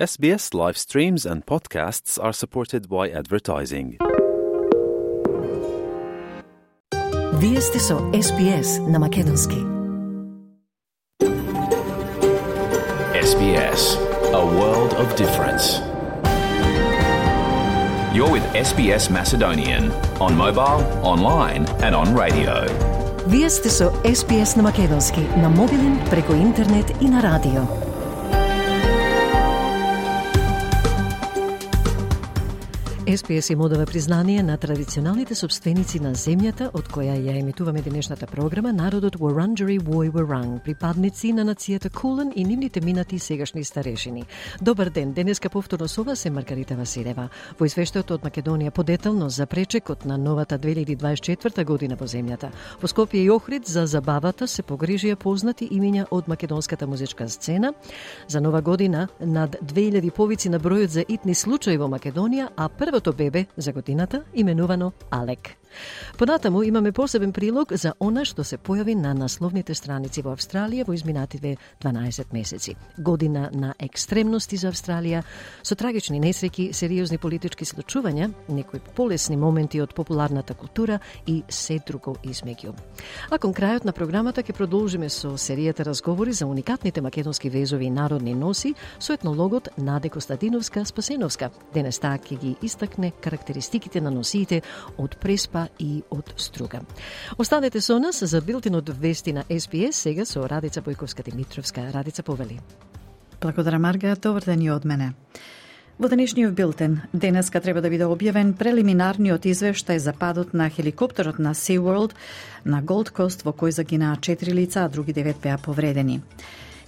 SBS live streams and podcasts are supported by advertising. Вие сте со SPS на Македонски. SBS, a world of difference. You're with SBS Macedonian on mobile, online, and on radio. Вие сте со SPS на Македонски на мобилен, преку интернет и на радио. СПС им одава признание на традиционалните собственици на земјата од која ја емитуваме денешната програма, народот Уоранджери Вој Wurrung, припадници на нацијата Кулен и нивните минати и сегашни старешини. Добар ден, денеска повторно со вас е Маргарита Василева. Во извештајот од Македонија подетално за пречекот на новата 2024 година во земјата. Во Скопје и Охрид за забавата се погрижија познати имиња од македонската музичка сцена. За нова година над 2000 повици на бројот за итни случаи во Македонија, а прво првото бебе за годината, именувано Алек. Понатаму имаме посебен прилог за она што се појави на насловните страници во Австралија во изминативе 12 месеци. Година на екстремности за Австралија, со трагични несреќи, сериозни политички случувања, некои полесни моменти од популарната култура и се друго измеѓу. А кон крајот на програмата ќе продолжиме со серијата разговори за уникатните македонски везови и народни носи со етнологот Наде Костадиновска Спасеновска. Денес таа ќе ги истакне карактеристиките на носиите од преспа и од струга. Останете со нас за билтинот вести на СПС сега со Радица Бојковска Димитровска. Радица повели. Благодарам Марга, добар ден и од мене. Во денешниот билтен, денеска треба да биде објавен прелиминарниот извештај за падот на хеликоптерот на SeaWorld на Голд Кост во кој загинаа 4 лица, а други 9 беа повредени.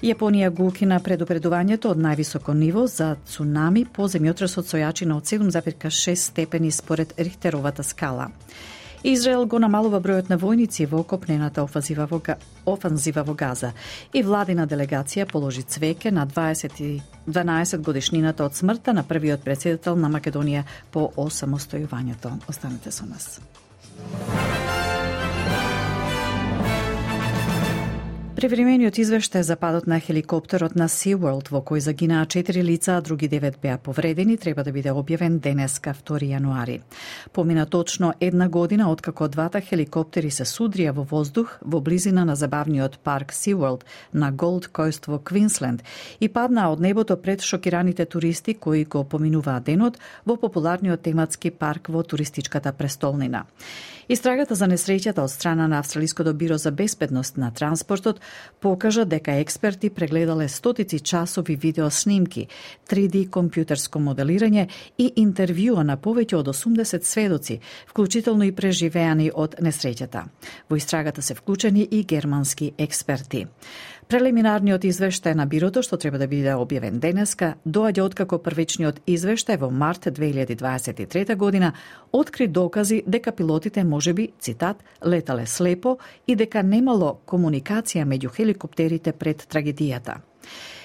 Јапонија го укина предупредувањето од највисоко ниво за цунами по земјотресот со јачина од 7,6 степени според Рихтеровата скала. Израел го намалува бројот на војници во окопнената офанзива во, офанзива во Газа и владина делегација положи цвеке на 20 12 годишнината од смртта на првиот председател на Македонија по осамостојувањето. Останете со нас. Превремениот извештај за падот на хеликоптерот на SeaWorld во кој загинаа 4 лица, а други 9 беа повредени, треба да биде објавен денеска 2 јануари. Помина точно една година откако двата хеликоптери се судрија во воздух во близина на забавниот парк SeaWorld на Голд Којст во Квинсленд и паднаа од небото пред шокираните туристи кои го поминуваа денот во популарниот тематски парк во туристичката престолнина. Истрагата за несреќата од страна на Австралиското биро за безбедност на транспортот покажа дека експерти прегледале стотици часови видео снимки, 3D компјутерско моделирање и интервјуа на повеќе од 80 сведоци, вклучително и преживеани од несреќата. Во истрагата се вклучени и германски експерти. Прелиминарниот извештај на бирото, што треба да биде објавен денеска, доаѓа откако првичниот извештај во март 2023 година откри докази дека пилотите можеби, цитат, летале слепо и дека немало комуникација меѓу хеликоптерите пред трагедијата.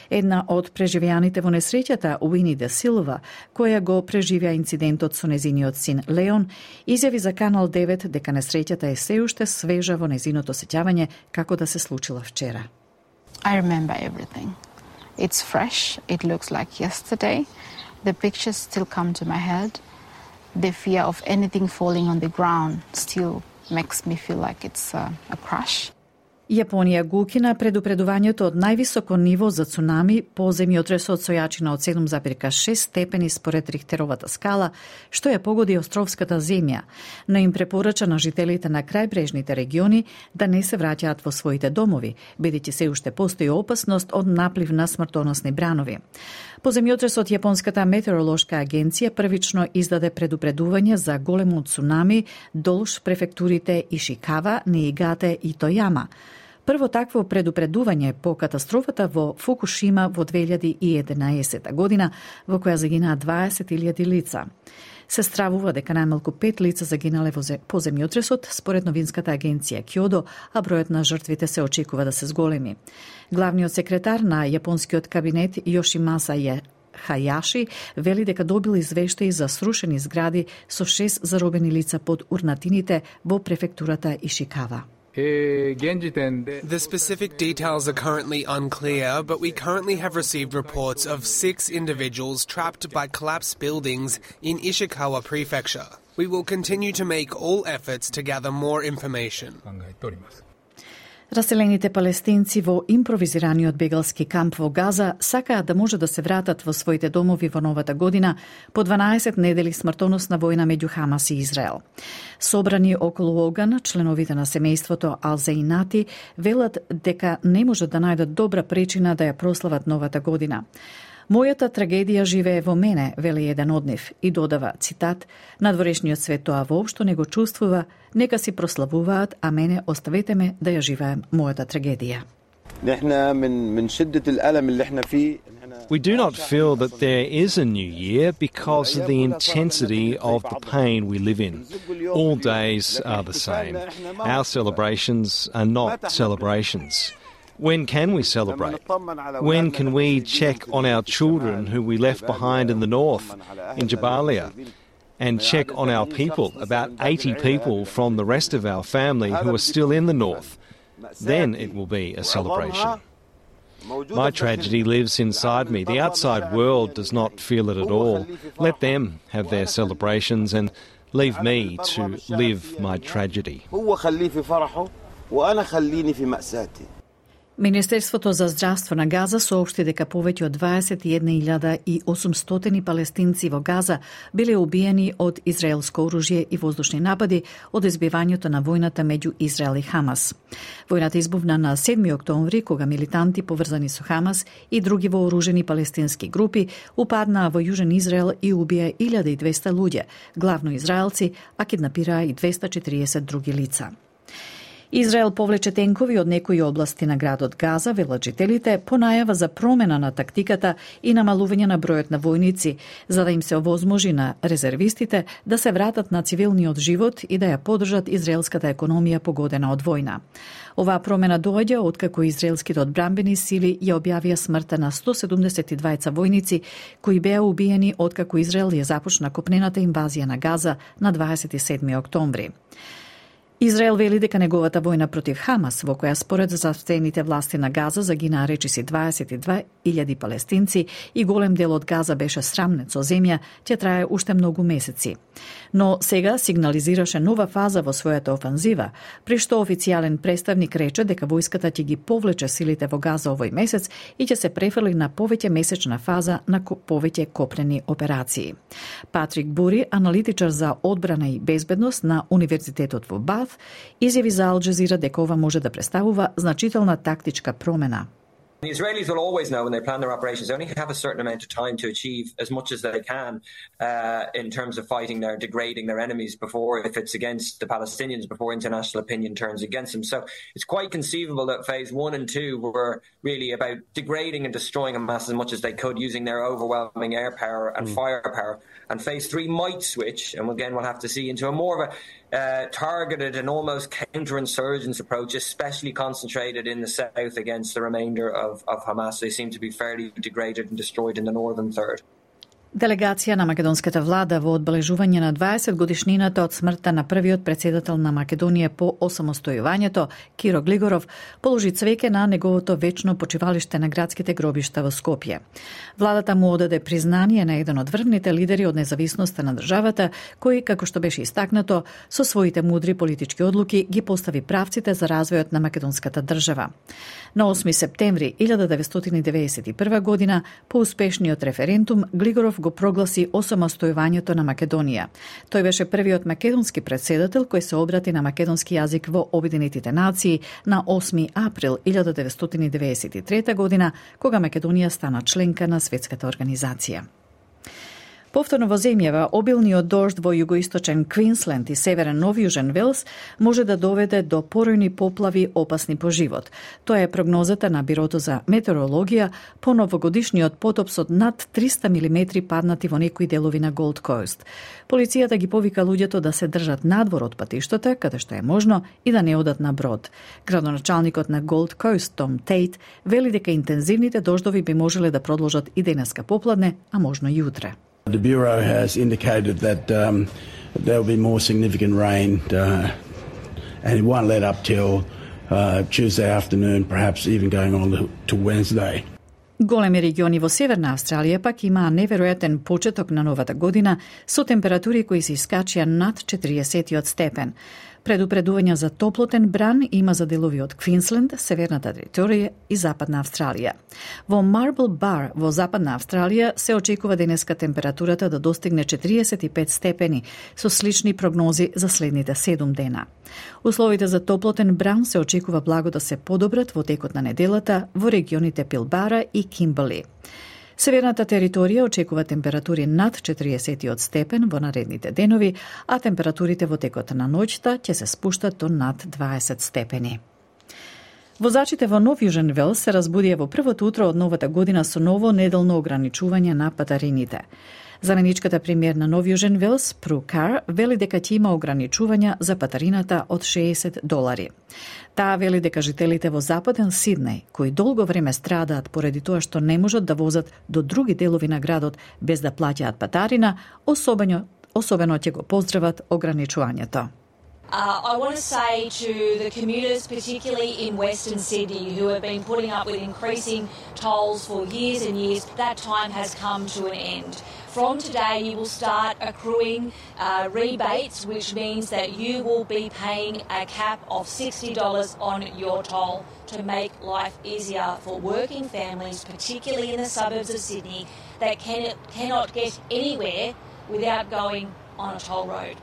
Една од преживеаните во несреќата, Уини де Силва, која го преживеа инцидентот со незиниот син Леон, изјави за Канал 9 дека несреќата е се уште свежа во незиното сеќавање како да се случила вчера. I remember everything. It's fresh, it looks like yesterday. The pictures still come to my head. The fear of anything falling on the ground still makes me feel like it's uh, a, a crash. Јапонија го укина предупредувањето од највисоко ниво за цунами по земјотресот со јачина од 7,6 степени според Рихтеровата скала, што ја погоди островската земја, но им препорача на жителите на крајбрежните региони да не се враќаат во своите домови, бидејќи се уште постои опасност од наплив на смртоносни бранови. По земјотресот Јапонската метеоролошка агенција првично издаде предупредување за големо цунами долж префектурите Ишикава, Ниигате и Тојама. Прво такво предупредување по катастрофата во Фукушима во 2011 година, во која загинаа 20.000 лица. Се стравува дека најмалку пет лица загинале во по земјотресот, според новинската агенција Кјодо, а бројот на жртвите се очекува да се зголеми. Главниот секретар на јапонскиот кабинет Јошимаса е Хајаши вели дека добил извештаи за срушени згради со шест заробени лица под урнатините во префектурата Ишикава. The specific details are currently unclear, but we currently have received reports of six individuals trapped by collapsed buildings in Ishikawa Prefecture. We will continue to make all efforts to gather more information. Раселените палестинци во импровизираниот бегалски камп во Газа сакаат да може да се вратат во своите домови во новата година по 12 недели смртоносна војна меѓу Хамас и Израел. Собрани околу оган, членовите на семејството Алзеинати велат дека не можат да најдат добра причина да ја прослават новата година. Мојата трагедија живее во мене, вели еден од нив, и додава, цитат, надворешниот свет тоа воопшто не го чувствува, нека си прославуваат, а мене оставете ме да ја живеем мојата трагедија. We do not feel that there is a new year because of the intensity of the pain we live in. All days are the same. Our celebrations are not celebrations. When can we celebrate? When can we check on our children who we left behind in the north, in Jabalia? And check on our people, about 80 people from the rest of our family who are still in the north. Then it will be a celebration. My tragedy lives inside me. The outside world does not feel it at all. Let them have their celebrations and leave me to live my tragedy. Министерството за здравство на Газа соопшти дека повеќе од 21.800 палестинци во Газа биле убиени од израелско оружје и воздушни напади од избивањето на војната меѓу Израел и Хамас. Војната избувна на 7 октомври кога милитанти поврзани со Хамас и други вооружени палестински групи упаднаа во Јужен Израел и убија 1200 луѓе, главно израелци, а киднапираа и 240 други лица. Израел повлече тенкови од некои области на градот Газа, велат жителите, по најава за промена на тактиката и намалување на бројот на војници, за да им се овозможи на резервистите да се вратат на цивилниот живот и да ја подржат израелската економија погодена од војна. Оваа промена доаѓа откако израелските одбранбени сили ја објавија смртта на 172 војници кои беа убиени откако Израел ја започна копнената инвазија на Газа на 27 октомври. Израел вели дека неговата војна против Хамас, во која според заставените власти на Газа загинаа речиси 22.000 палестинци и голем дел од Газа беше срамнет со земја, ќе трае уште многу месеци. Но сега сигнализираше нова фаза во својата офанзива, при што официјален представник рече дека војската ќе ги повлече силите во Газа овој месец и ќе се префрли на повеќе месечна фаза на повеќе копнени операции. Патрик Бури, аналитичар за одбрана и безбедност на Универзитетот во Бат, South изјави за Алджезира дека ова може да представува значителна тактичка промена. The Israelis will always know when they plan their operations, they only have a certain amount of time to achieve as much as they can uh, in terms of fighting their, degrading their enemies before, if it's against the Palestinians, before international opinion turns against them. So it's quite conceivable that phase one and two were really about degrading and destroying Hamas as much as they could using their overwhelming air power and mm. firepower. And phase three might switch, and again, we'll have to see into a more of a uh, targeted and almost counterinsurgents approach, especially concentrated in the south against the remainder of, of Hamas. They seem to be fairly degraded and destroyed in the northern third. Делегација на македонската влада во одбележување на 20 годишнината од смртта на првиот председател на Македонија по осамостојувањето, Киро Глигоров, положи цвеќе на неговото вечно почивалиште на градските гробишта во Скопје. Владата му одаде признание на еден од врвните лидери од независноста на државата, кој, како што беше истакнато, со своите мудри политички одлуки ги постави правците за развојот на македонската држава. На 8 септември 1991 година, по успешниот референдум, Глигоров го прогласи осамостојувањето на Македонија. Тој беше првиот македонски председател кој се обрати на македонски јазик во Обединетите нации на 8 април 1993 година, кога Македонија стана членка на Светската организација. Повторно во земјава, обилниот дожд во југоисточен Квинсленд и северен Нов Јужен Велс може да доведе до поројни поплави опасни по живот. Тоа е прогнозата на Бирото за метеорологија по новогодишниот потоп со над 300 мм паднати во некои делови на Голд Кост. Полицијата ги повика луѓето да се држат надвор од патиштата, каде што е можно, и да не одат на брод. Градоначалникот на Голд Кост, Том Тейт, вели дека интензивните дождови би можеле да продолжат и денеска попладне, а можно и утре. The Bureau has indicated that um, there will be more significant rain uh, and it won't let up till uh, Tuesday afternoon, perhaps even going on to Wednesday. Големи региони во Северна Австралија пак имаа неверојатен почеток на новата година со температури кои се искачија над 40 степен. Предупредување за топлотен бран има за делови од Квинсленд, Северната територија и Западна Австралија. Во Marble Bar во Западна Австралија се очекува денеска температурата да достигне 45 степени, со слични прогнози за следните 7 дена. Условите за топлотен бран се очекува благо да се подобрат во текот на неделата во регионите Пилбара и Кимбали. Северната територија очекува температури над 40 степен во наредните денови, а температурите во текот на ноќта ќе се спуштат до над 20 степени. Возачите во Нов Јужен Вел се разбудија во првото утро од новата година со ново неделно ограничување на патарините. Заменичката премиер на Нов Јужен Велс, Пру Кар, вели дека ќе има ограничувања за патарината од 60 долари. Таа вели дека жителите во Западен Сиднеј, кои долго време страдаат поради тоа што не можат да возат до други делови на градот без да плаќаат патарина, особено особено ќе го поздрават ограничувањето. Uh, I want to say to the commuters, particularly in Western Sydney, who have been putting up with increasing tolls for years and years, that time has come to an end. From today, you will start accruing uh, rebates, which means that you will be paying a cap of $60 on your toll to make life easier for working families, particularly in the suburbs of Sydney, that can, cannot get anywhere without going on a toll road.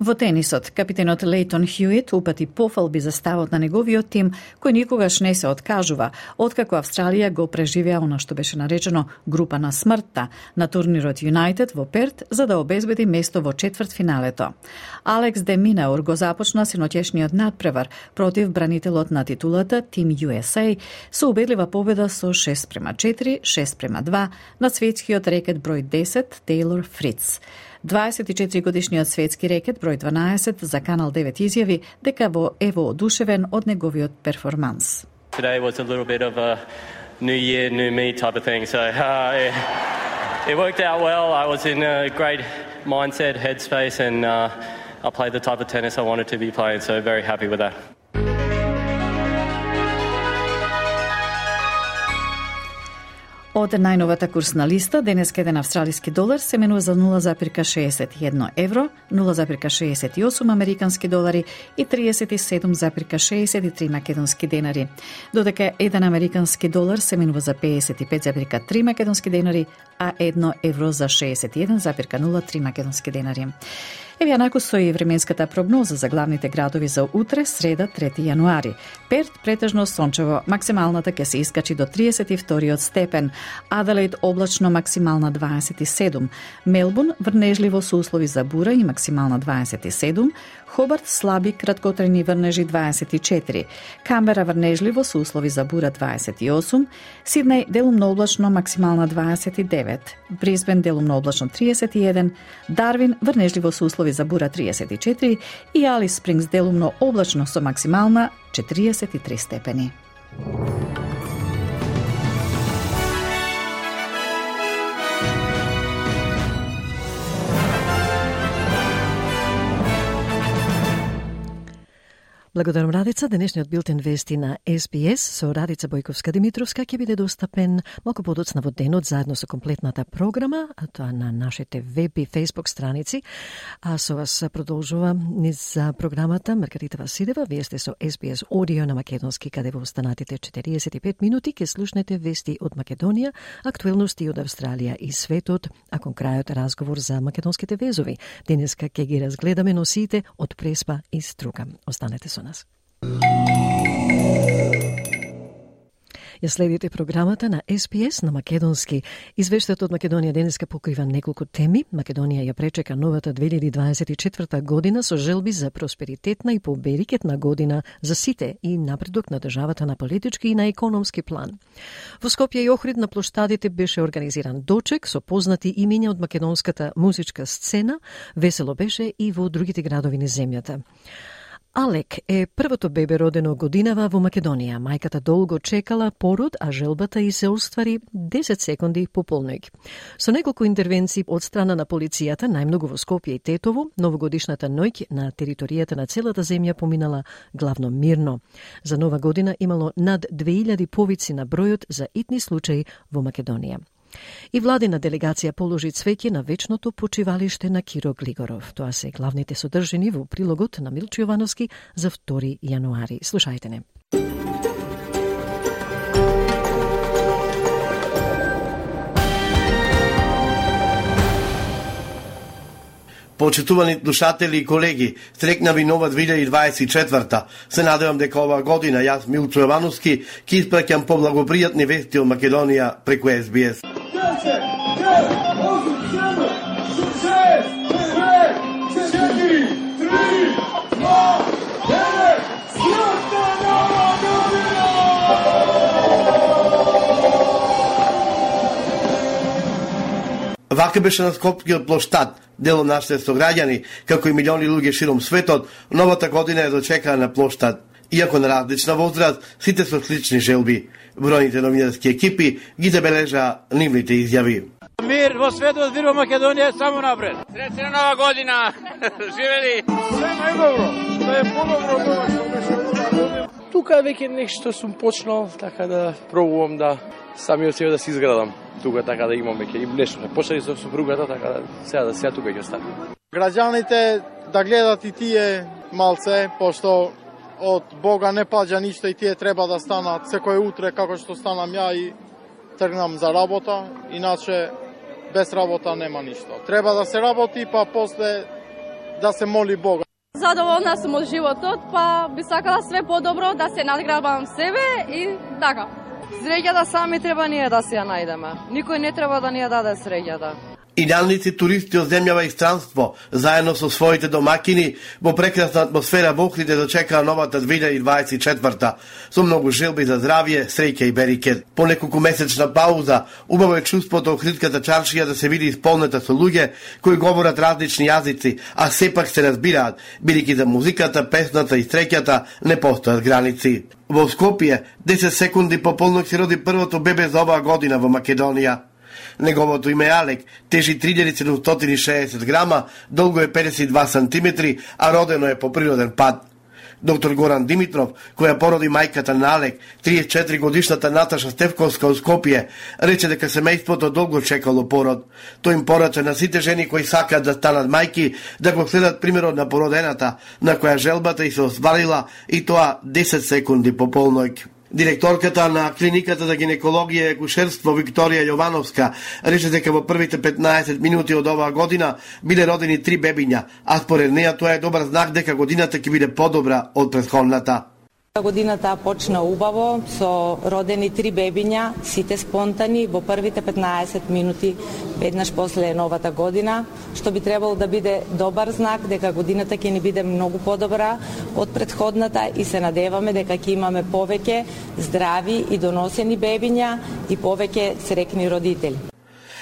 Во тенисот, капитенот Лейтон Хјуит упати пофалби за ставот на неговиот тим, кој никогаш не се откажува, откако Австралија го преживеа она што беше наречено група на смртта на турнирот Юнайтед во Перт за да обезбеди место во четврт финалето. Алекс Де Минаур го започна синоќешниот надпревар против бранителот на титулата Тим USA со убедлива победа со 6 према 4, 6 према 2 на светскиот рекет број 10 Тейлор Фриц. 24 годишниот светски рекет број 12 за Канал 9 изјави дека во ево одушевен од неговиот перформанс. Today was a little bit of a new year, new me type of thing. So uh, it, it worked out well. I was in a great mindset, headspace, and uh, I played the type of tennis I wanted to be playing. So very happy with that. Од најновата курсна листа, денес еден австралиски долар се менува за 0,61 евро, 0,68 американски долари и 37,63 македонски денари, додека еден американски долар се менува за 55,3 македонски денари, а 1 евро за 61,03 македонски денари. Еве јанако со и временската прогноза за главните градови за утре, среда, 3 јануари. Перт претежно сончево, максималната ќе се искачи до 32 степен, Аделаид облачно максимална 27, Мелбун врнежливо со услови за бура и максимална 27, Хобарт слаби краткотрени врнежи 24, Камбера врнежливо со услови за бура 28, Сиднеј делумно облачно максимална 29, Брисбен делумно облачно 31, Дарвин врнежливо со услови за бура 34 и Алис Спрингс делумно облачно со максимална 43 степени. Благодарам Радица. Денешниот билтен вести на SBS со Радица Бојковска Димитровска ќе биде достапен малку подоцна во денот заедно со комплетната програма, а тоа на нашите веб и Facebook страници. А со вас продолжува низ за програмата Маргарита Василева. Вие сте со SBS Audio на македонски, каде во останатите 45 минути ќе слушнете вести од Македонија, актуелности од Австралија и светот, а кон крајот разговор за македонските везови. Денеска ќе ги разгледаме носиите од Преспа и Струка. Останете со нас. Ја следите програмата на СПС на Македонски. Извештајот од Македонија денеска покрива неколку теми. Македонија ја пречека новата 2024 година со желби за просперитетна и поберикетна година за сите и напредок на државата на политички и на економски план. Во Скопје и Охрид на площадите беше организиран дочек со познати имиња од македонската музичка сцена. Весело беше и во другите градови на земјата. Алек е првото бебе родено годинава во Македонија. Мајката долго чекала пород, а желбата и се оствари 10 секунди по полнојк. Со неколку интервенции од страна на полицијата, најмногу во Скопје и Тетово, новогодишната ноќ на територијата на целата земја поминала главно мирно. За нова година имало над 2000 повици на бројот за итни случаи во Македонија. И владина делегација положи цвеќе на вечното почивалиште на Киро Глигоров. Тоа се главните содржини во прилогот на Милчо Јовановски за 2 јануари. Слушајте не. Почитувани слушатели и колеги, стрекна ви нова 2024 Се надевам дека ова година јас Милчо Јовановски ќе испраќам поблагопријатни вести од Македонија преку СБС. Вака беше на Скопскиот площад, дел од нашите сограѓани, како и милиони луѓе широм светот, новата година е дочекана на площад. Иако на различна возраст, сите со слични желби. Бројните новинарски екипи ги забележа нивните изјави. Мир во светот, мир во Македонија, само напред. Среќна нова година. Живели. Се најдобро. Да е подобро од ова што беше Тука веќе нешто сум почнал, така да пробувам да самиот себе да се изградам тука така да имам веќе нешто. Не почнали со супругата, така да сега да сега тука ќе остане. Граѓаните да гледат и тие малце, пошто од Бога не паѓа ништо и тие треба да станат секој утре како што станам ја и тргнам за работа, иначе без работа нема ништо. Треба да се работи, па после да се моли Бога. Задоволна сум од животот, па би сакала све подобро да се надграбам себе и така. Среќата сами треба ние да се ја најдеме. Никој не треба да ни ја даде среќата. Идеалници туристи од земјава и странство, заедно со своите домакини, во прекрасна атмосфера во Охрид дочекаа новата 2024 со многу желби за здравје, среќа и берикет. По неколку месечна пауза, убаво е чувството Охридската чаршија да се види исполнета со луѓе кои говорат различни јазици, а сепак се разбираат, бидејќи за музиката, песната и среќата не постојат граници. Во Скопје, 10 секунди по полнок се роди првото бебе за оваа година во Македонија. Неговото име е Алек, тежи 3760 грама, долго е 52 сантиметри, а родено е по природен пат. Доктор Горан Димитров, која породи мајката на Алек, 34 годишната Наташа Стевковска од Скопје, рече дека семејството долго чекало пород. Тој им порача на сите жени кои сакаат да станат мајки да го следат примерот на породената, на која желбата и се остварила и тоа 10 секунди по полноќ. Директорката на клиниката за гинекологија и акушерство Викторија Јовановска рече дека во првите 15 минути од оваа година биле родени три бебиња, а според неа тоа е добар знак дека годината ќе биде подобра од претходната. Годината почна убаво со родени три бебиња, сите спонтани во првите 15 минути веднаш после новата година, што би требало да биде добар знак дека годината ќе ни биде многу подобра од предходната и се надеваме дека ќе имаме повеќе здрави и доносени бебиња и повеќе срекни родители.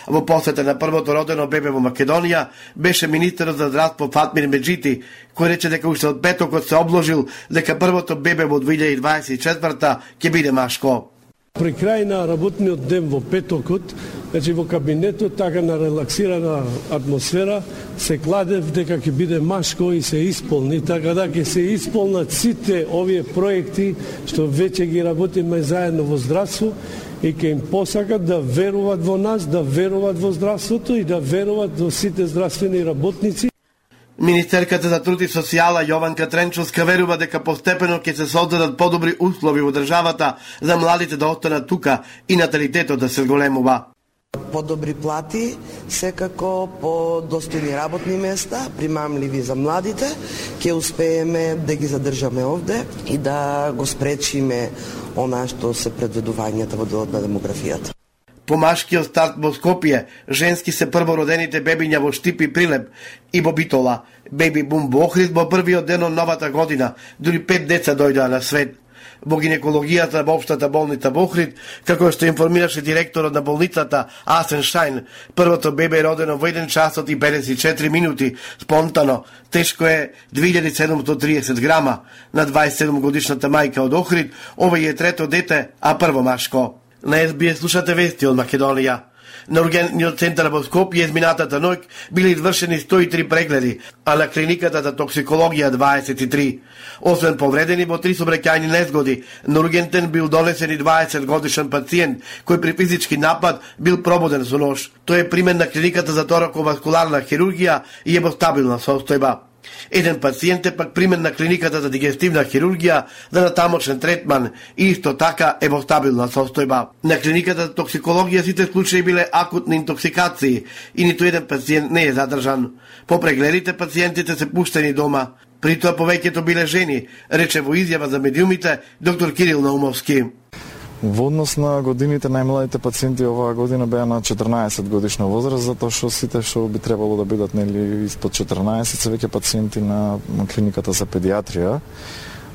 Во посета на првото родено бебе во Македонија беше министерот за здравство Фатмир Меджити, кој рече дека уште од петокот се обложил дека првото бебе во 2024 ќе биде машко. При крај на работниот ден во петокот, значи во кабинетот, така на релаксирана атмосфера, се кладев дека ќе биде машко и се исполни, така да ќе се исполнат сите овие проекти што веќе ги работиме заедно во здравство и ќе им посакат да веруваат во нас, да веруваат во здравството и да веруваат во сите здравствени работници. Министерката за труд и социјала Јованка Тренчовска верува дека постепено ќе се создадат подобри услови во државата за младите да останат тука и наталитетот да се зголемува. По добри плати, секако по достојни работни места, примамливи за младите, ќе успееме да ги задржаме овде и да го спречиме она што се предведувањата во делот на демографијата. По машкиот старт во Скопје, женски се првородените бебиња во Штип и Прилеп и во Битола. Беби бум во Охрид во првиот ден од новата година, дури пет деца дојдоа на свет во гинекологијата во општата болница Бохрид, како што информираше директорот на болницата Асен Шајн. Првото бебе е родено во 1 часот и 54 минути, спонтано. Тешко е 2730 грама. На 27 годишната мајка од Охрид, ова е трето дете, а прво машко. На СБС слушате вести од Македонија. На ургентниот центар во Скопје изминатата ноќ биле извршени 103 прегледи, а на клиниката за токсикологија 23. Освен повредени во три собраќајни незгоди, на ургентен бил донесен и 20 годишен пациент кој при физички напад бил прободен со нож. Тој е примен на клиниката за тораковаскуларна хирургија и е во стабилна состојба. Еден пациент е пак примен на клиниката за дигестивна хирургија за натамошен третман и исто така е во стабилна состојба. На клиниката за токсикологија сите случаи биле акутни интоксикации и ниту еден пациент не е задржан. По прегледите пациентите се пуштени дома. При тоа повеќето биле жени, рече во изјава за медиумите доктор Кирил Наумовски. Во однос на годините, најмладите пациенти оваа година беа на 14 годишна возраст, затоа што сите што би требало да бидат нели испод 14 се веќе пациенти на клиниката за педиатрија.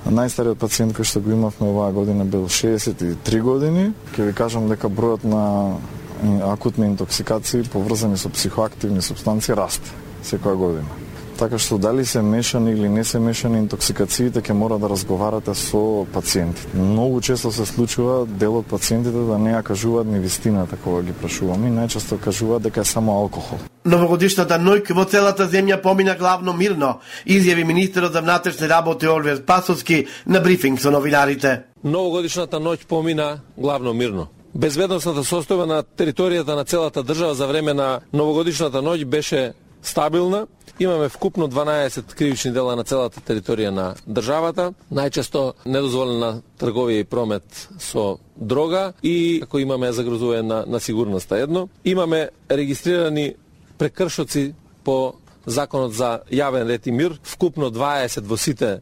Најстариот пациент кој што го имавме оваа година бил 63 години. Ќе ви кажам дека бројот на акутни интоксикации поврзани со психоактивни субстанции расте секоја година така што дали се мешани или не се мешани интоксикациите ќе мора да разговарате со пациентите. Многу често се случува дел од пациентите да не ја кажуваат ни вистината кога ги прашуваме најчесто кажуваат дека е само алкохол. Новогодишната ноќ во целата земја помина главно мирно, изјави министерот за внатрешни работи Олвер Пасовски на брифинг со новинарите. Новогодишната ноќ помина главно мирно. Безбедносната состојба на територијата на целата држава за време на новогодишната ноќ беше стабилна. Имаме вкупно 12 кривични дела на целата територија на државата, најчесто недозволена трговија и промет со дрога и ако имаме загрозување на, на сигурноста едно. Имаме регистрирани прекршоци по Законот за јавен ред и мир, вкупно 20 во сите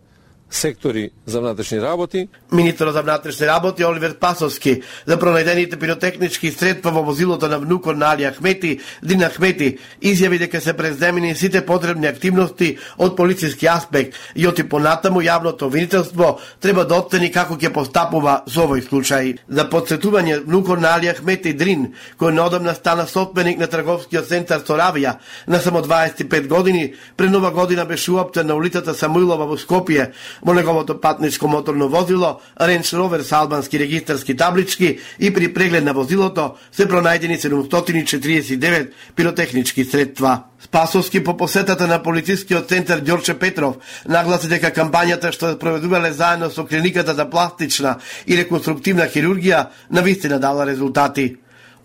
сектори за внатрешни работи. Министерот за внатрешни работи Оливер Пасовски за пронајдените пиротехнички средства во возилото на внукот на Али Ахмети, Дин Ахмети, изјави дека се преземени сите потребни активности од полициски аспект и оти понатаму јавното обвинителство треба да оцени како ќе постапува со овој случај. За подсетување внукот на Али Ахмети Дрин, кој неодамна стана собственик на трговскиот центар Соравија на само 25 години, пред нова година беше уаптен на улицата Самуилова во Скопје во неговото патничко моторно возило, Range Rover со албански регистарски таблички и при преглед на возилото се пронајдени 749 пиротехнички средства. Спасовски по посетата на полицискиот центар Ѓорче Петров нагласи дека кампањата што проведувале заедно со клиниката за пластична и реконструктивна хирургија на вистина дала резултати.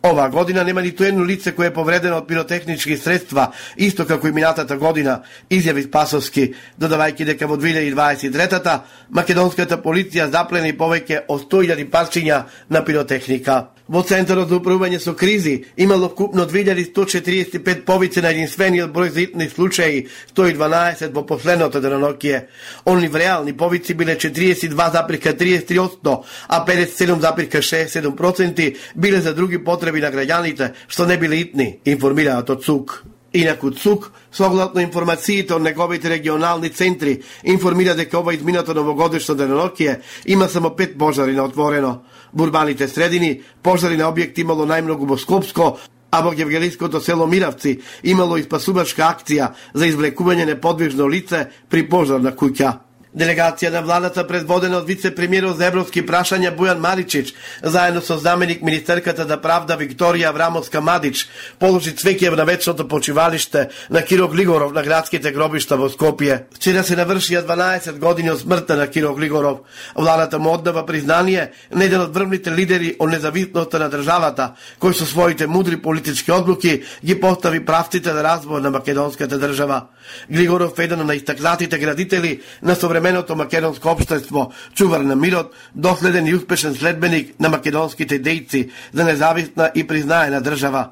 Ова година нема ниту едно лице кое е повредено од пиротехнички средства, исто како и минатата година, изјави Спасовски, додавајќи дека во 2023-та македонската полиција заплени повеќе од 100.000 парчиња на пиротехника. Во Центарот за управување со кризи имало вкупно 2145 повици на единствениот број за итни случаи, 112 во последното денонокие. Они реални повици биле 42,33%, а 57,67% биле за други потреби на граѓаните, што не биле итни, информираат од ЦУК. Инаку ЦУК, согласно информациите од неговите регионални центри, информира дека ова изминато новогодишно денонокие има само пет пожари на отворено в урбаните средини, пожари на објекти имало најмногу во Скопско, а во Гевгелиското село Миравци имало и спасувачка акција за извлекување неподвижно лице при пожар на куќа. Делегација на владата предводена од вице-премиерот за европски прашања Бујан Маричич, заедно со заменик министерката за правда Викторија Врамовска Мадич, положи цвеќе на вечното почивалиште на Киро Глигоров на градските гробишта во Скопје. Вчера се навршија 12 години од смртта на Киро Глигоров. Владата му оддава признание на еден од врвните лидери од независноста на државата, кој со своите мудри политички одлуки ги постави правците на развој на македонската држава. Глигоров е еден на истакнатите градители на современото македонско општество, чувар на мирот, доследен и успешен следбеник на македонските дејци за независна и признаена држава,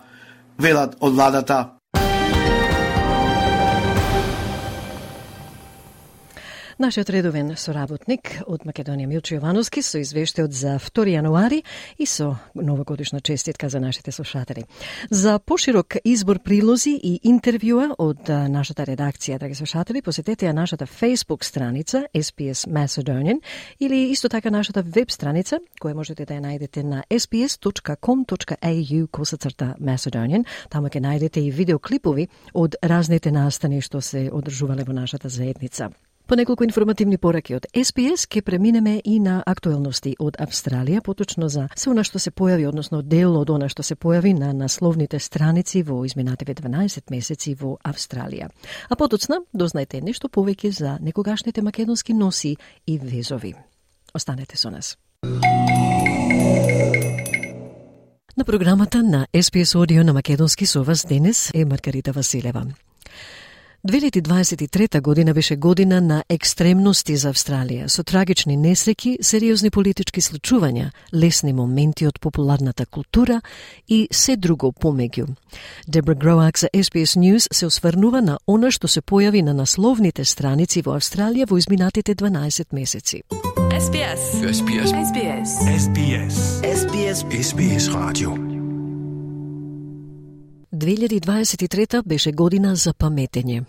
велат од владата. Нашиот редовен соработник од Македонија Милчо Јовановски со извештајот за 2 јануари и со новогодишна честитка за нашите слушатели. За поширок избор прилози и интервјуа од нашата редакција, драги слушатели, посетете ја нашата Facebook страница SPS Macedonian или исто така нашата веб страница која можете да ја најдете на sps.com.au косацрта Macedonian. Таму ќе најдете и видеоклипови од разните настани што се одржувале во нашата заедница. По неколку информативни пораки од СПС ке преминеме и на актуелности од Австралија, поточно за се она што се појави, односно дел од она што се појави на насловните страници во изминативе 12 месеци во Австралија. А потоцна дознајте нешто повеќе за некогашните македонски носи и везови. Останете со нас. На програмата на СПС Одио на Македонски со вас денес е Маргарита Василева. 2023 година беше година на екстремности за Австралија, со трагични несреки, сериозни политички случувања, лесни моменти од популарната култура и се друго помеѓу. Дебра Гроак за SBS News се осврнува на она што се појави на насловните страници во Австралија во изминатите 12 месеци. SBS. SBS. SBS. SBS. SBS. SBS Radio. 2023 беше година за паметење.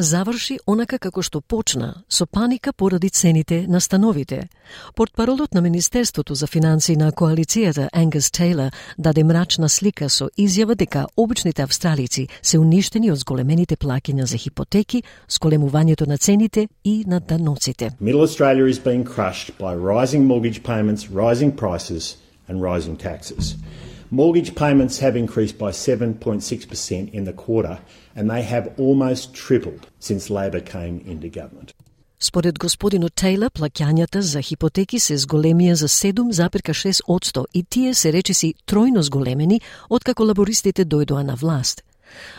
Заврши онака како што почна, со паника поради цените на становите. Портпаролот на Министерството за финансии на коалицијата Ангус Тейлор даде мрачна слика со изјава дека обичните австралици се уништени од зголемените плаќања за хипотеки, зголемувањето на цените и на даноците. Middle Australia is being crushed by rising mortgage payments, rising prices and rising taxes. Mortgage payments have increased by 7.6% in the quarter, and they have almost tripled since Labor came into government. Според господинот Тейлор, плаќањата за хипотеки се зголемија за 7,6% и тие се речиси тројно зголемени откако лабористите дојдоа на власт.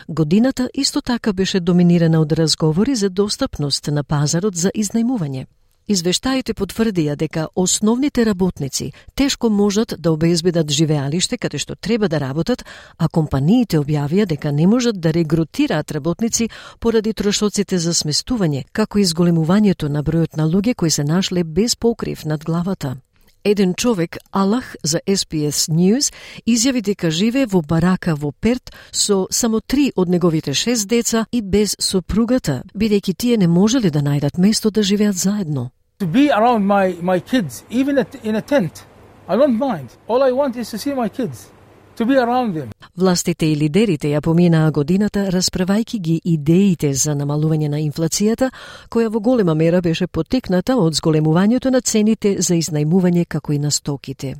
Годината исто така беше доминирана од разговори за достапност на пазарот за изнајмување. Извештаите потврдија дека основните работници тешко можат да обезбедат живеалиште каде што треба да работат, а компаниите објавија дека не можат да регрутираат работници поради трошоците за сместување, како и зголемувањето на бројот на луѓе кои се нашле без покрив над главата. Еден човек, Алах, за SPS News, изјави дека живее во барака во Перт со само три од неговите шест деца и без сопругата, бидејќи тие не можеле да најдат место да живеат заедно. To be around my, my kids, even at, in a tent, I don't mind. All I want is to see my kids. To be around them. Властите и лидерите ја поминаа годината расправајки ги идеите за намалување на инфлацијата, која во голема мера беше потекната од зголемувањето на цените за изнајмување како и на стоките.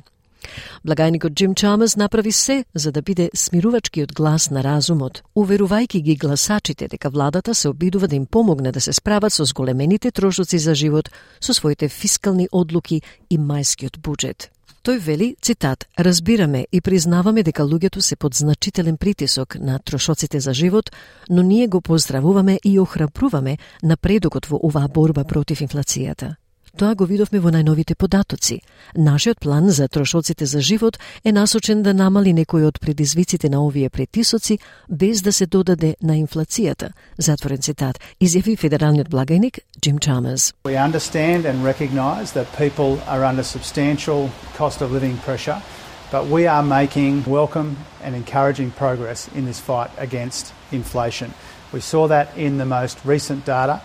Благајникот Джим Чамас направи се за да биде смирувачкиот глас на разумот, уверувајќи ги гласачите дека владата се обидува да им помогне да се справат со зголемените трошоци за живот со своите фискални одлуки и мајскиот буџет. Тој вели, цитат, разбираме и признаваме дека луѓето се под значителен притисок на трошоците за живот, но ние го поздравуваме и охрабруваме напредокот во оваа борба против инфлацијата. Тоа го видовме во најновите податоци. Нашиот план за трошоците за живот е насочен да намали некои од предизвиците на овие претисоци без да се додаде на инфлацијата. Затворен цитат, изјави федералниот благајник Джим Чамерс. We understand and recognize that people are under substantial cost of living pressure, but we are making welcome and encouraging progress in this fight against inflation. We saw that in the most recent data.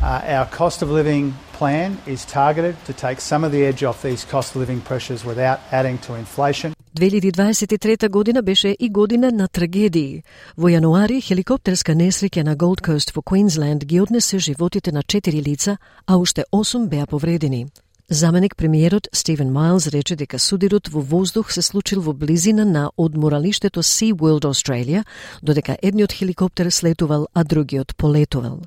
Uh, our cost of living plan is targeted to take some of the edge off these cost of living pressures without adding to inflation. 2023 година беше и година на трагедии. Во јануари хеликоптерска несреќа на Gold Coast во Квинсленд ги однесе животите на 4 лица, а уште 8 беа повредени. Заменик премиерот Стивен Майлз рече дека судирот во воздух се случил во близина на одморалиштето Sea World Australia, додека едниот хеликоптер слетувал, а другиот полетувал.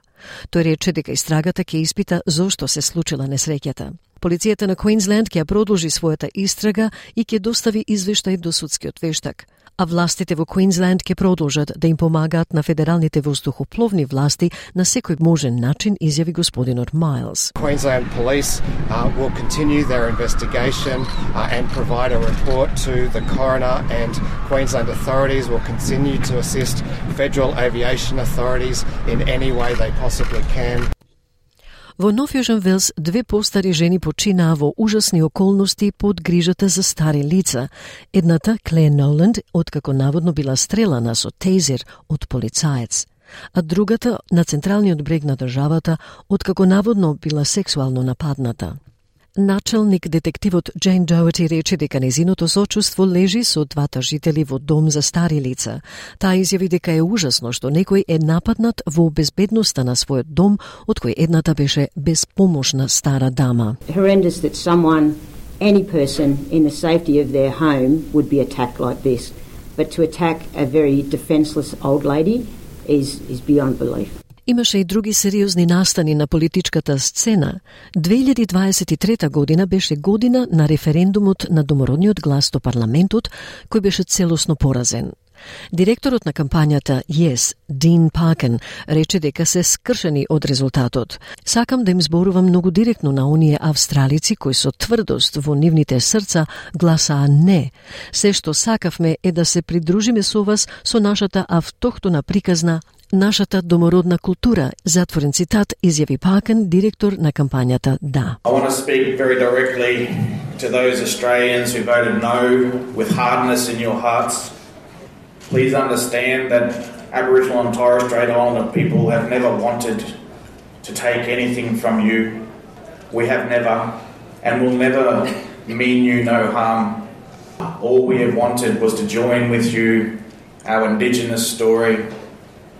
Тој рече дека истрагата ќе испита зошто се случила несреќата. Полицијата на Квинсленд ќе продолжи својата истрага и ќе достави извештај до судскиот вештак а властите во Квинсленд ќе продолжат да им помагаат на федералните воздухопловни власти на секој можен начин, изјави господинот Майлс. Queensland Police uh, will continue their investigation uh, and provide a report to the coroner and Queensland authorities will continue to assist federal aviation authorities in any way they possibly can. Во Нов Јужен Велс две постари жени починаа во ужасни околности под грижата за стари лица. Едната, Клея Ноланд, откако наводно била стрелана со тезер од полицаец а другата на централниот брег на државата, откако наводно била сексуално нападната. Началник детективот Джейн Доути рече дека незиното сочувство лежи со двата жители во дом за стари лица. Таа изјави дека е ужасно што некој е нападнат во безбедноста на својот дом, од кој едната беше безпомошна стара дама. Horrendous that someone, any person in the safety of their home would be attacked like this. But to attack a very defenseless old lady is, is beyond belief. Имаше и други сериозни настани на политичката сцена. 2023 година беше година на референдумот на домородниот глас до парламентот, кој беше целосно поразен. Директорот на кампањата Yes, Дин Пакен, рече дека се скршени од резултатот. Сакам да им зборувам многу директно на оние австралици кои со тврдост во нивните срца гласаа не. Се што сакавме е да се придружиме со вас со нашата автохтона приказна нашата домородна култура, затворен цитат, изјави Пакен, директор на кампањата Да. I want to speak very directly to those Australians who voted no with hardness in your hearts. Please understand that Aboriginal and Torres Strait Islander people have never wanted to take anything from you. We have never and will never mean you no harm. All we have wanted was to join with you our Indigenous story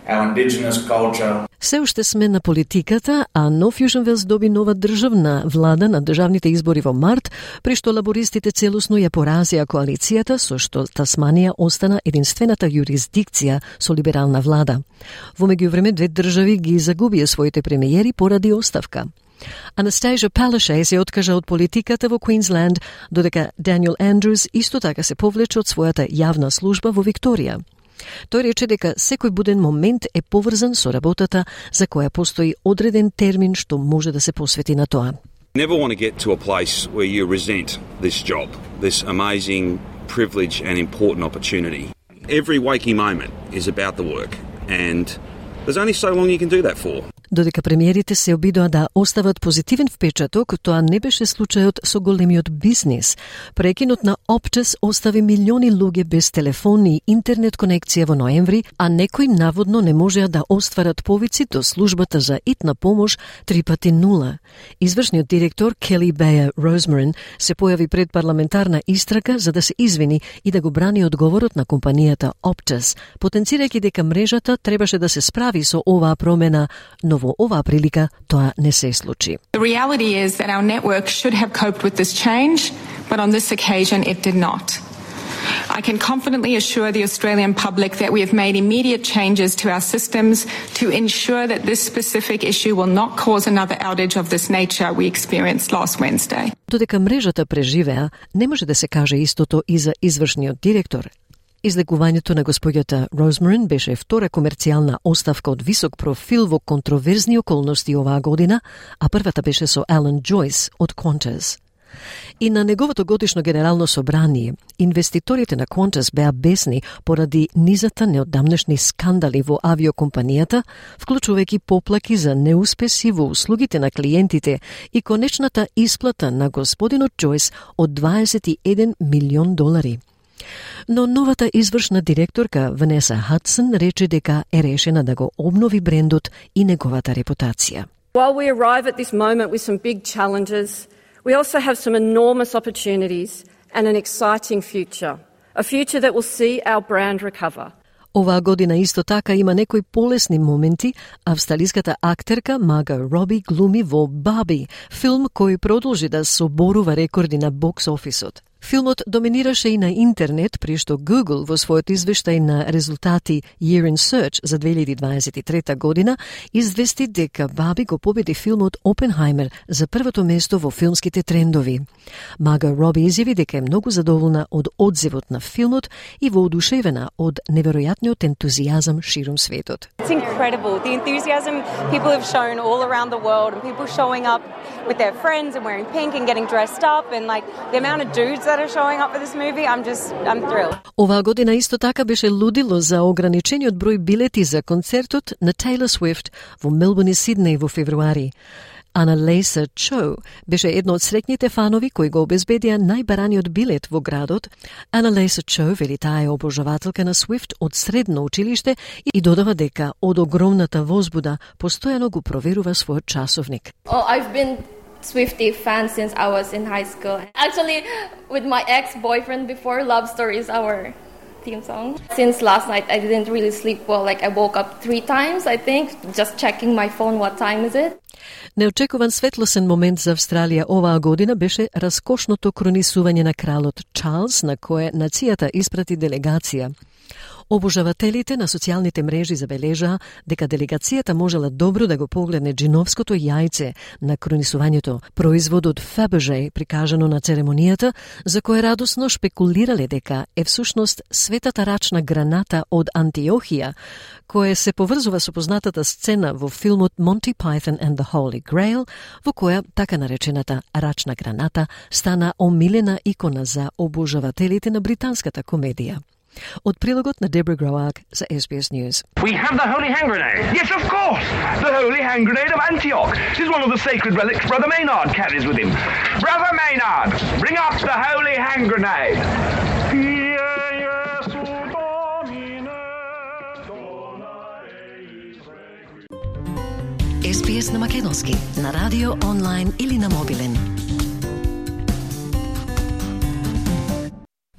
our indigenous culture. Се уште сме на политиката, а Нов Јужен Велс доби нова државна влада на државните избори во март, при што лабористите целосно ја поразија коалицијата, со што Тасманија остана единствената јурисдикција со либерална влада. Во меѓувреме, две држави ги загубија своите премиери поради оставка. Анастасија Палаше се откажа од политиката во Квинсленд, додека Даниел Андрус исто така се повлече од својата јавна служба во Викторија. Тој рече дека секој буден момент е поврзан со работата за која постои одреден термин што може да се посвети на тоа. Never want to get to a place where you resent this job, this amazing privilege and important opportunity. Every waking moment is about the work and there's only so long you can do that for. Додека премиерите се обидоа да остават позитивен впечаток, тоа не беше случајот со големиот бизнис. Прекинот на Optus остави милиони луѓе без телефони и интернет конекција во ноември, а некои наводно не можеа да остварат повици до службата за итна помош три пати нула. Извршниот директор Кели Беја Розмарин се појави пред парламентарна истрага за да се извини и да го брани одговорот на компанијата Optus, потенцирајќи дека мрежата требаше да се справи со оваа промена, но во оваа прилика тоа не се случи. The reality is that our network should have coped with this change, but on this occasion it did not. I can confidently assure the Australian public that we have made immediate changes to our systems to ensure that this specific issue will not cause another outage of this nature we experienced last Wednesday. Додека мрежата преживеа, не може да се каже истото и за извршниот директор Излекувањето на господјата Розмарин беше втора комерцијална оставка од висок профил во контроверзни околности оваа година, а првата беше со Алан Джойс од Qantas. И на неговото годишно генерално собрание, инвеститорите на Qantas беа бесни поради низата неодамнешни скандали во авиокомпанијата, вклучувајќи поплаки за неуспеси во услугите на клиентите и конечната исплата на господинот Джойс од 21 милион долари – Но новата извршна директорка Ванеса Хадсон рече дека е решена да го обнови брендот и неговата репутација. While we arrive at this moment with some big challenges, we also have some enormous opportunities and an exciting future. A future that will see our brand recover. Оваа година исто така има некои полесни моменти. Австралиската актерка Мага Роби глуми во Баби, филм кој продолжи да соборува рекорди на бокс офисот. Филмот доминираше и на интернет, при што Google во својот извештај на резултати Year in Search за 2023 година извести дека Баби го победи филмот Опенхаймер за првото место во филмските трендови. Мага Роби изјави дека е многу задоволна од одзивот на филмот и воодушевена од неверојатниот ентузијазам ширум светот. It's incredible. The enthusiasm people have shown all around the world and people showing up with their friends and wearing pink and getting dressed up and like the amount of dudes that are showing up for this movie, I'm just I'm thrilled. Оваа година исто така беше лудило за ограничениот број билети за концертот на Taylor Swift во Мелбурн и Сиднеј во февруари. Аналейса Чо беше едно од среќните фанови кои го обезбедија најбараниот билет во градот. Аналейса Чо вели таа е обожавателка на Свифт од средно училиште и додава дека од огромната возбуда постојано го проверува својот часовник. Oh, I've been Swifty fan since I was in high school. Actually, with my ex boyfriend before, Love Story is our theme song. Since last night, I didn't really sleep well. Like, I woke up three times, I think, just checking my phone, what time is it. Neočekivan svetlosen moment za Avstralija ovaa godina beše raskošno to kronisuvanje na kralot Charles, na koje nacijata isprati delegacija. Обожавателите на социјалните мрежи забележаа дека делегацијата можела добро да го погледне джиновското јајце на кронисувањето, производ од Фабеже прикажано на церемонијата, за кое радосно шпекулирале дека е всушност светата рачна граната од Антиохија, кое се поврзува со познатата сцена во филмот Monty Python and the Holy Grail, во која така наречената рачна граната стана омилена икона за обожавателите на британската комедија. SBS News. We have the Holy Hand Grenade. Yes, of course. The Holy Hand Grenade of Antioch. This is one of the sacred relics Brother Maynard carries with him. Brother Maynard, bring up the Holy Hand Grenade. SBS na makedonski, na radio, online ili na mobilen.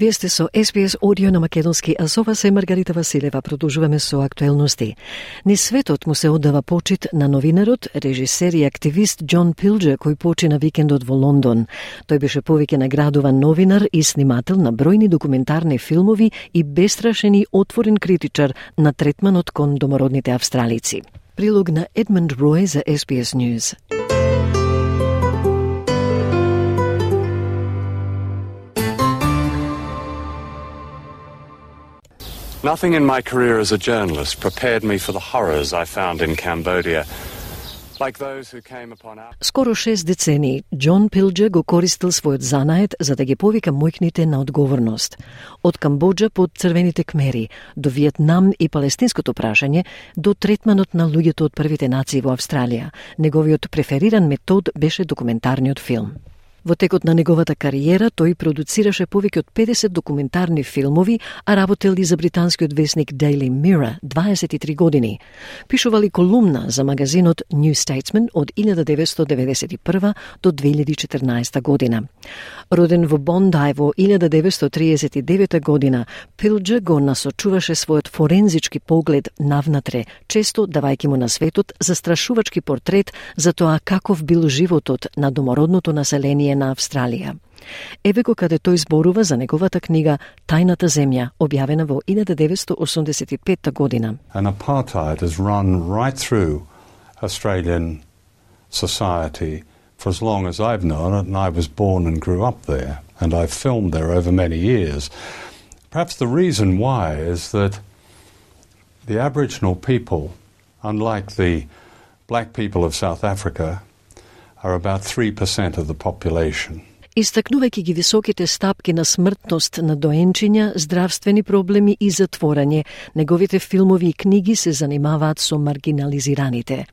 Вие сте со SBS Audio на Македонски, а со вас е Маргарита Василева. Продолжуваме со актуелности. Ни светот му се оддава почит на новинарот, режисер и активист Џон Пилџе кој почина викендот во Лондон. Тој беше повеќе наградуван новинар и снимател на бројни документарни филмови и бестрашен и отворен критичар на третманот кон домородните австралици. Прилог на Едмунд Рој за SBS News. Nothing in my career as a journalist prepared me for the horrors I found in Cambodia. Like those who came upon our... Скоро шест децени, Џон Пилџе го користил својот занает за да ги повика мојкните на одговорност. Од Камбоджа под црвените кмери, до Виетнам и палестинското прашање, до третманот на луѓето од првите нации во Австралија. Неговиот префериран метод беше документарниот филм. Во текот на неговата кариера тој продуцираше повеќе од 50 документарни филмови, а работел и за британскиот весник Daily Mirror 23 години. Пишувал и колумна за магазинот New Statesman од 1991 до 2014 година. Роден во Бондај во 1939 година, Пилџа го насочуваше својот форензички поглед навнатре, често давајќи му на светот застрашувачки портрет за тоа каков бил животот на домородното население на Австралија. Еве го каде тој зборува за неговата книга Тајната земја, објавена во 1985 година. An apartheid has run right through Australian society for as long as I've known it, and I was born and grew up there, and I've filmed there over many years. Perhaps the reason why is that the Aboriginal people, unlike the black people of South Africa, are about 3% of the population. Истакнувајќи ги високите стапки на смртност на доенчиња, здравствени проблеми и затворање, неговите филмови и книги се занимаваат со маргинализираните.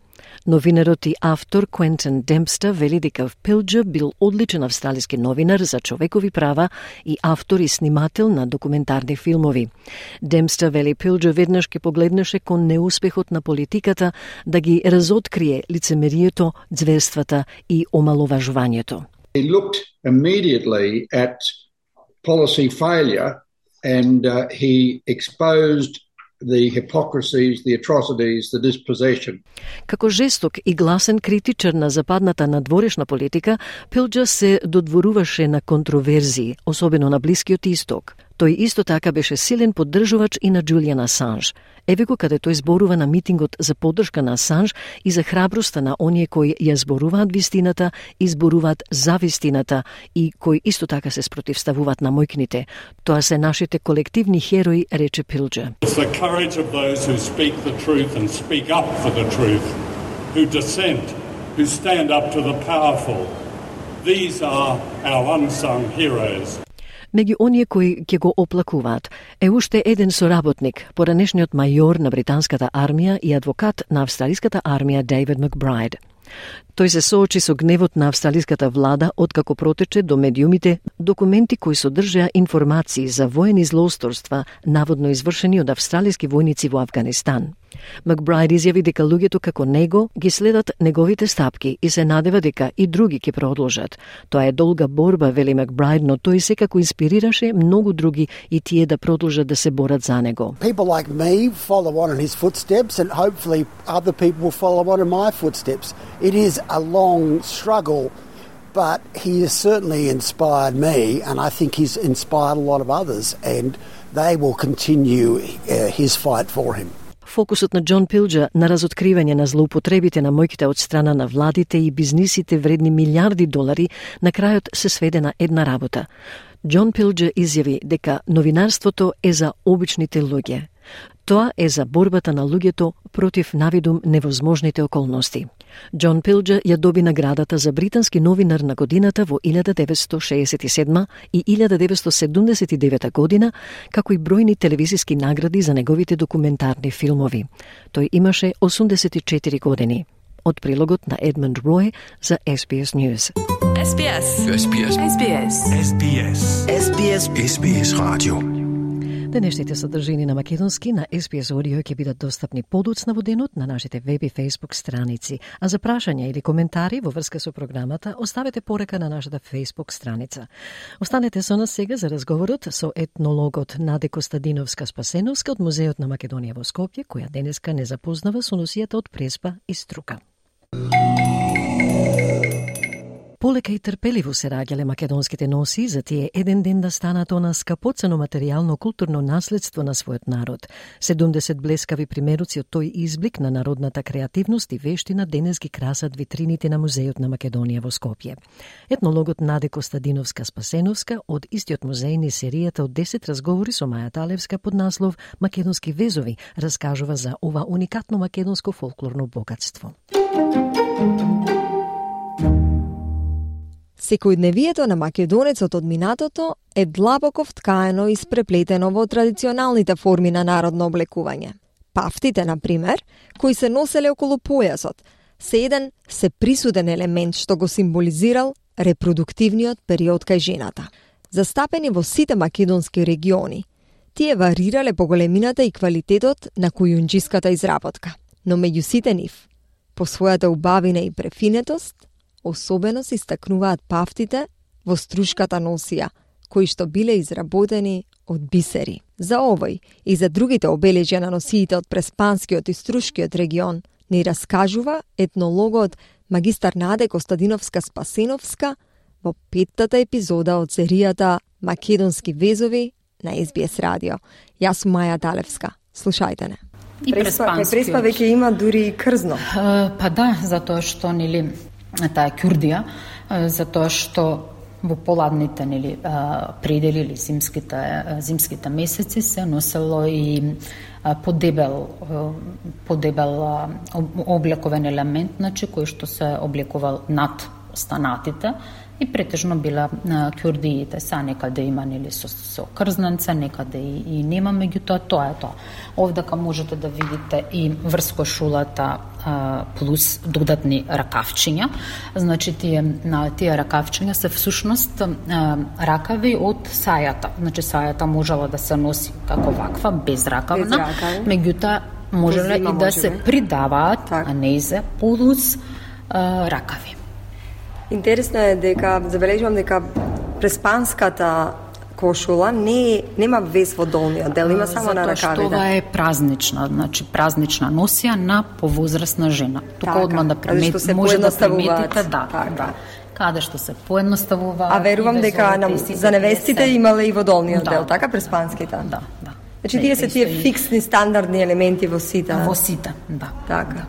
Новинарот и автор Квентен Демпста вели дека Пилџа бил одличен австралиски новинар за човекови права и автор и снимател на документарни филмови. Демпста вели Пилџа веднаш ке погледнеше кон неуспехот на политиката да ги разоткрие лицемерието, зверствата и омаловажувањето. He looked immediately at policy failure and uh, he exposed the hypocrisies, the atrocities, the dispossession. Како жесток и гласен критичар на западната надворешна политика, Пилџа се додворуваше на контроверзии, особено на Блискиот исток. Тој исто така беше силен поддржувач и на Джулијан Асанж. Еве го каде тој зборува на митингот за поддршка на Асанж и за храброста на оние кои ја зборуваат вистината и зборуваат за вистината и кои исто така се спротивставуваат на мојкните. Тоа се нашите колективни херои, рече Пилџа. Who dissent, who stand up to the powerful. These are our unsung heroes. Меѓу оние кои ќе го оплакуваат е уште еден соработник, поранешниот мајор на британската армија и адвокат на австралиската армија Дейвид Макбрайд. Тој се соочи со гневот на австралиската влада откако протече до медиумите документи кои содржаа информации за воени злоусторства наводно извршени од австралиски војници во Афганистан. Макбрайд изјави дека луѓето како него ги следат неговите стапки и се надева дека и други ќе продолжат. Тоа е долга борба, вели Макбрайд, но тој секако инспирираше многу други и тие да продолжат да се борат за него. People like me follow on in his footsteps and hopefully other people will follow on in my footsteps. It is a long struggle but he has certainly inspired me, and I think he's inspired a lot of others, and they will continue uh, his fight for him. Фокусот на Џон Пилџа на разоткривање на злоупотребите на мојките од страна на владите и бизнисите вредни милиарди долари на крајот се сведе на една работа. Џон Пилџа изјави дека новинарството е за обичните луѓе. Тоа е за борбата на луѓето против навидум невозможните околности. Џон Пилџа ја доби наградата за британски новинар на годината во 1967 и 1979 година, како и бројни телевизиски награди за неговите документарни филмови. Тој имаше 84 години. Од прилогот на Едмунд Рој за SBS News. SBS. SBS. SBS. SBS. SBS. SBS Radio. Денешните содржини на македонски на SPS Audio ќе бидат достапни подоцна во денот на нашите веб и Facebook страници. А за прашања или коментари во врска со програмата, оставете порека на нашата Facebook страница. Останете со нас сега за разговорот со етнологот Наде Костадиновска Спасеновска од Музеот на Македонија во Скопје, која денеска не запознава со носијата од преспа и струка. Полека и трпеливо се раѓале македонските носи за тие еден ден да станат она скапоцено материјално културно наследство на својот народ. 70 блескави примеруци од тој изблик на народната креативност и вештина денес ги красат витрините на Музеот на Македонија во Скопје. Етнологот Наде Костадиновска Спасеновска од истиот музеј ни серијата од 10 разговори со Маја Талевска под наслов Македонски везови раскажува за ова уникатно македонско фолклорно богатство. Секојдневието на македонецот од минатото е длабоко вткаено и спреплетено во традиционалните форми на народно облекување. Пафтите, на пример, кои се носеле околу појасот, се еден се присуден елемент што го символизирал репродуктивниот период кај жената. Застапени во сите македонски региони, тие варирале по големината и квалитетот на кујунџиската изработка, но меѓу сите нив, по својата убавина и префинетост, Особено се истакнуваат пафтите во струшката носија, кои што биле изработени од бисери. За овој и за другите обележја на носиите од Преспанскиот и Струшкиот регион ни раскажува етнологот магистар Наде Костадиновска Спасеновска во петтата епизода од серијата Македонски везови на SBS радио. Јас сум Маја Талевска. Слушајте не. И преспа, преспа веќе има дури и крзно. па да, затоа што нели таа кюрдија, затоа што во поладните нели предели или зимските зимските месеци се носело и подебел подебел облековен елемент, значи кој што се облекувал над станатите и претежно била кюрдиите. Са некаде има нели со, со крзнанца, некаде и, и нема, меѓутоа тоа е тоа. Овдака можете да видите и врско шулата а, плюс додатни ракавчиња. Значи тие на тие ракавчиња се всушност а, ракави од сајата. Значи сајата можела да се носи како ваква без ракавна, без меѓутоа можеле и да се придаваат так. а не за плюс а, ракави. Интересно е дека забележувам дека преспанската кошула не нема вес во долниот дел, има само на ракавите. Затоа што е празнична, значи празнична носија на повозрасна жена. Тука одма да приметите, може да приметите, да, така. да. Каде што се поедноставува. А верувам дека на, за невестите имале и во долниот да, дел, така преспанските. Да, да. Значи тие се тие фиксни стандардни елементи во сите. Во сите, да. Така.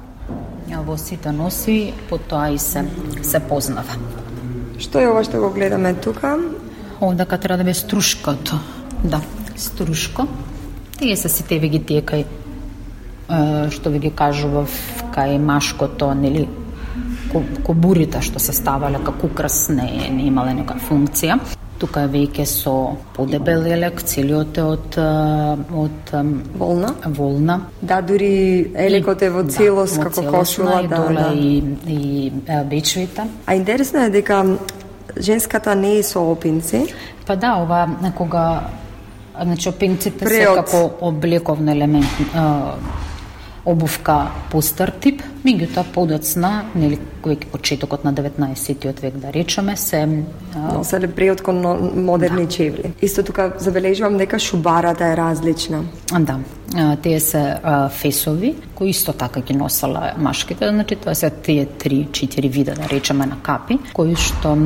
Во сите носи, потоа и се се познава. Што е ова што го гледаме тука? Овдака треба да бе струшкото. Да, струшко. Тие се сите ви ги тие кај што ви ги кажував кај машкото, нели, кобурите што се ставале како украс не, не имале нека функција. Тука веќе со подебел елек, целиот е од од волна. Волна. Да, дури елекот е во целост да, како кошула, да, доле да. и и бечвите. А интересно е дека женската не е со опинци. Па да, ова кога значи опинците се како облековен елемент а, обувка постар тип, меѓутоа подоцна, нели веќе почетокот на 19-тиот век да речеме, се а, Носеле преот кон модерни чевли. Исто тука забележувам дека шубарата е различна. Да, а, тие се а, фесови, кои исто така ги носела машките, значи тоа се тие три, четири вида, да речеме, на капи, кои што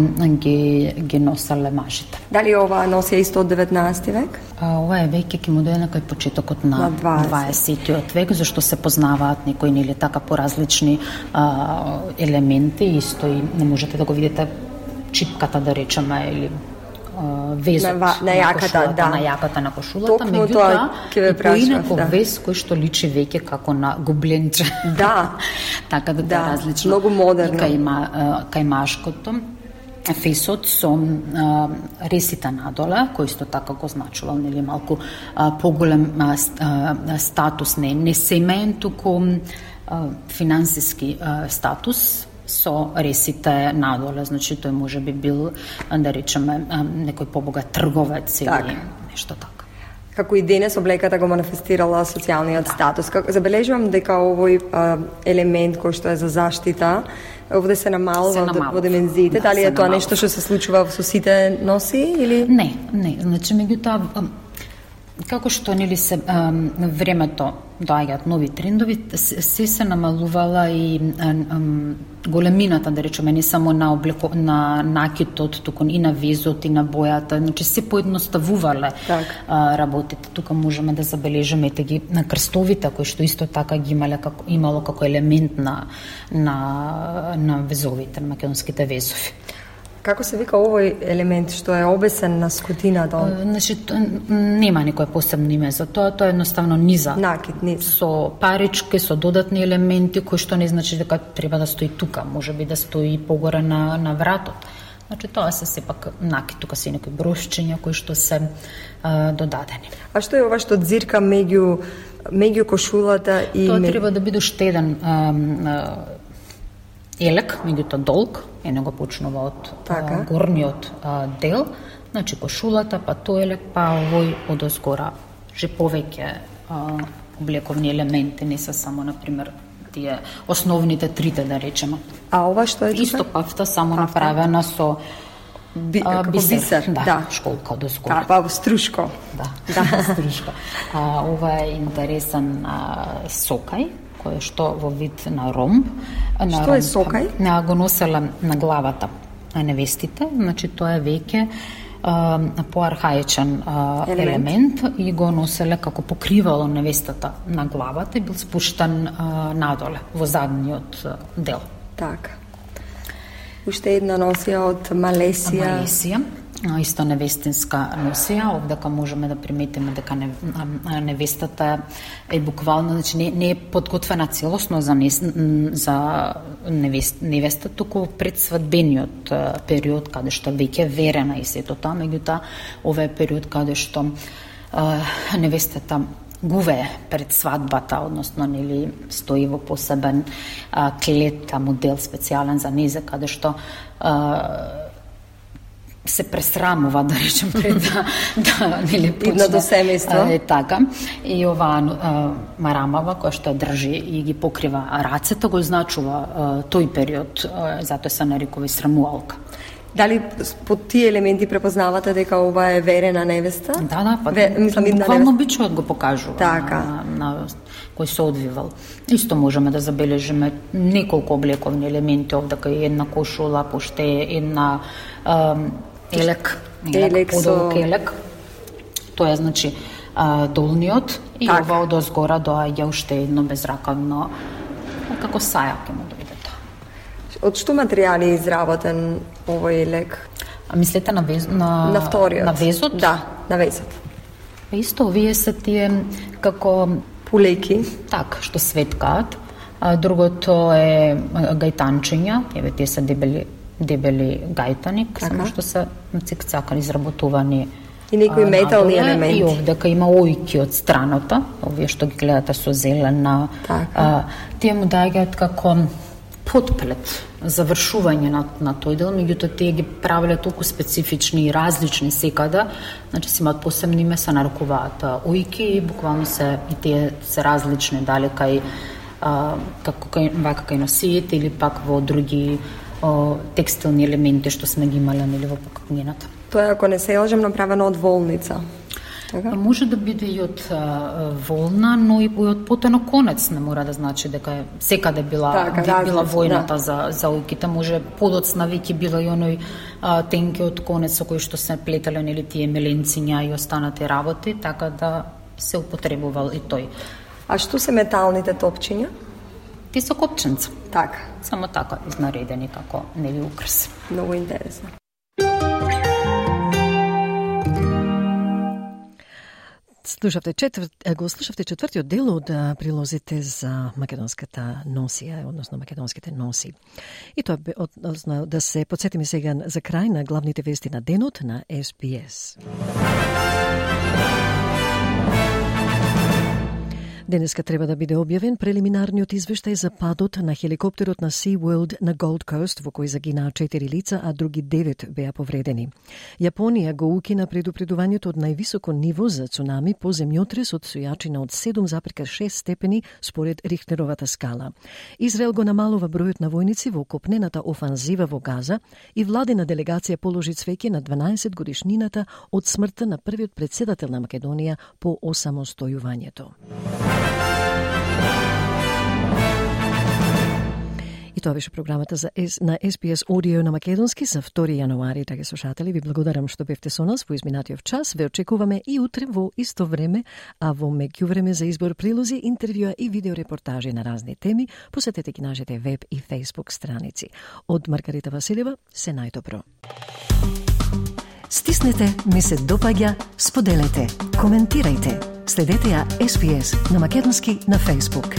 ги, ги носеле мажите. Дали ова носи исто од 19 век? А, ова е веќе ќе му дојде на кај почетокот на, На 20. 20 век, зашто се познаваат некои нели така поразлични а, елементи, исто и не можете да го видите чипката да речеме или везот На на јаката, кошулата, да. на јаката на кошулата, Токму меѓутоа и прашав, поинаков да. вез кој што личи веќе како на губленче. Да. така да, Да, да различно. многу модерно. И кај, кај машкото фесот со а, ресите надоле, кој исто така го значувал нели малку а, поголем а, ст- а, статус не не семеен туку финансиски статус со ресите надоле, значи тој може би бил да речеме некој побогат трговец Така. или нешто така. Како и денес облеката го манифестирала социјалниот статус. Како забележувам дека овој а, елемент кој што е за заштита овде се намалува Се во- намалува. во димензиите. Да, Дали е тоа намалува. нешто што се случува со сите носи или Не, не, значи меѓутоа како што нели се на времето доаѓаат нови трендови, се, се намалувала и ам, ам, големината, да речеме, не само на облеко, на накитот, туку и на везот и на бојата, значи се поедноставувале а, работите. Тука можеме да забележиме ете ги на крстовите кои што исто така ги имале како имало како елемент на на на везовите, на македонските везови. Како се вика овој елемент што е обесен на скутината? Е, Значи, нема некое посебно име за тоа, тоа е едноставно низа. Накид, низа. Со парички, со додатни елементи, кои што не значи дека треба да стои тука, може би да стои погоре на, на вратот. Значи, тоа се сепак накид, тука се некои брошчиња кои што се а, додадени. А што е ова што дзирка меѓу меѓу кошулата и Тоа меѓу- треба да биде уште еден ам, а, елек, меѓутоа долг, е него почнува од Така. а, горниот а, дел, значи кошулата, па тој елек, па овој од озгора, же повеќе а, облековни елементи, не се само, например, тие основните трите, да речеме. А ова што е? Исто пафта, само направена со Би, а, како бисер, да, да. школка од озгора. Да, па струшко. Да, да. струшка. А, ова е интересен а, сокај, кој што во вид на ромб. На Што е сокај? На, го носела на главата на невестите, значи тоа е веќе поархаичен Елемент. елемент. и го носеле како покривало невестата на главата и бил спуштен а, надоле во задниот дел. Така. Уште една носија од Малесија. Малесија, исто невестинска носија, овдека можеме да приметиме дека не, невестата е буквално, значи не, не е подготвена целосно за, не, за невест, невеста, туку пред свадбениот период, каде што веќе верена и сето тоа, меѓутоа ова е период каде што а, невестата гуве пред свадбата, односно нели стои во посебен а, клет, а, модел специјален за незе, каде што а, се пресрамува, да речем, пред да, да нели Идна до семејство. Е така. И оваа а, марамава која што држи и ги покрива рацете, го значува а, тој период, а, затоа се нарекува и срамуалка. Дали под тие елементи препознавате дека ова е верена невеста? Да, да, па Ве, мислам, буквално бичот го покажува Така. на, на кој се одвивал. Исто можеме да забележиме неколку облековни елементи овде кај една кошула, поште една елек, Елек со- подолг елек. Тоа е значи а, долниот и Така. ова од озгора доаѓа уште едно безракавно како сајак ќе му дојде тоа. Од што материјали е изработен овој елек? А мислете на вез, на, На вториот. на везот? Да, на везот. Па исто овие се тие како пулеки, так што светкаат. А другото е гајтанчиња, еве тие се дебели дебели гајтаник, така? само што се цикцака изработувани и некои метални елементи. И овдека има ојки од страната, овие што ги гледате со зелена. Така. А, тие му даѓаат како подплет завршување на, на тој дел, меѓутоа тие ги правеле толку специфични и различни секада, значи си имаат посебни име, се нарекуваат ојки и буквално се и тие се различни, дали кај а, како кај вака кај носиите или пак во други о, текстилни елементи што сме ги имале нели во книгата. Тоа ако не се лажам направено од волница. Така? Може да биде и од а, волна, но и од потено конец не мора да значи дека е секаде била така, би, била војната да. за за ујките, може подоцна веќе била и оној а, тенки од конец со кој што се плетеле нели тие меленциња и останати работи, така да се употребувал и тој. А што се металните топчиња? Ти се копченца. Така. Само така изнаредени како нели украс. Многу интересно. Слушавте четврт, го слушавте четвртиот дел од прилозите за македонската носија, односно македонските носи. И тоа односно да се подсетиме сега за крај на главните вести на денот на SBS. Денеска треба да биде објавен прелиминарниот извештај за падот на хеликоптерот на Sea World на Gold Coast, во кој загинаа 4 лица, а други 9 беа повредени. Јапонија го укина предупредувањето од највисоко ниво за цунами по земјотрес од сојачина од 7,6 степени според Рихтеровата скала. Израел го намалува бројот на војници во копнената офанзива во Газа и владена делегација положи цвеќе на 12 годишнината од смртта на првиот председател на Македонија по осамостојувањето. Тоа беше програмата за на SPS Audio на Македонски за 2 јануари. Драги слушатели, ви благодарам што бевте со нас во изминатиот час. Ве очекуваме и утре во исто време, а во меѓувреме за избор прилози, интервјуа и видеорепортажи на разни теми, посетете ги нашите веб и Facebook страници. Од Маргарита Василева, се најдобро. Стиснете, ми се допаѓа, споделете, коментирајте. Следете ја SPS на Македонски на Facebook.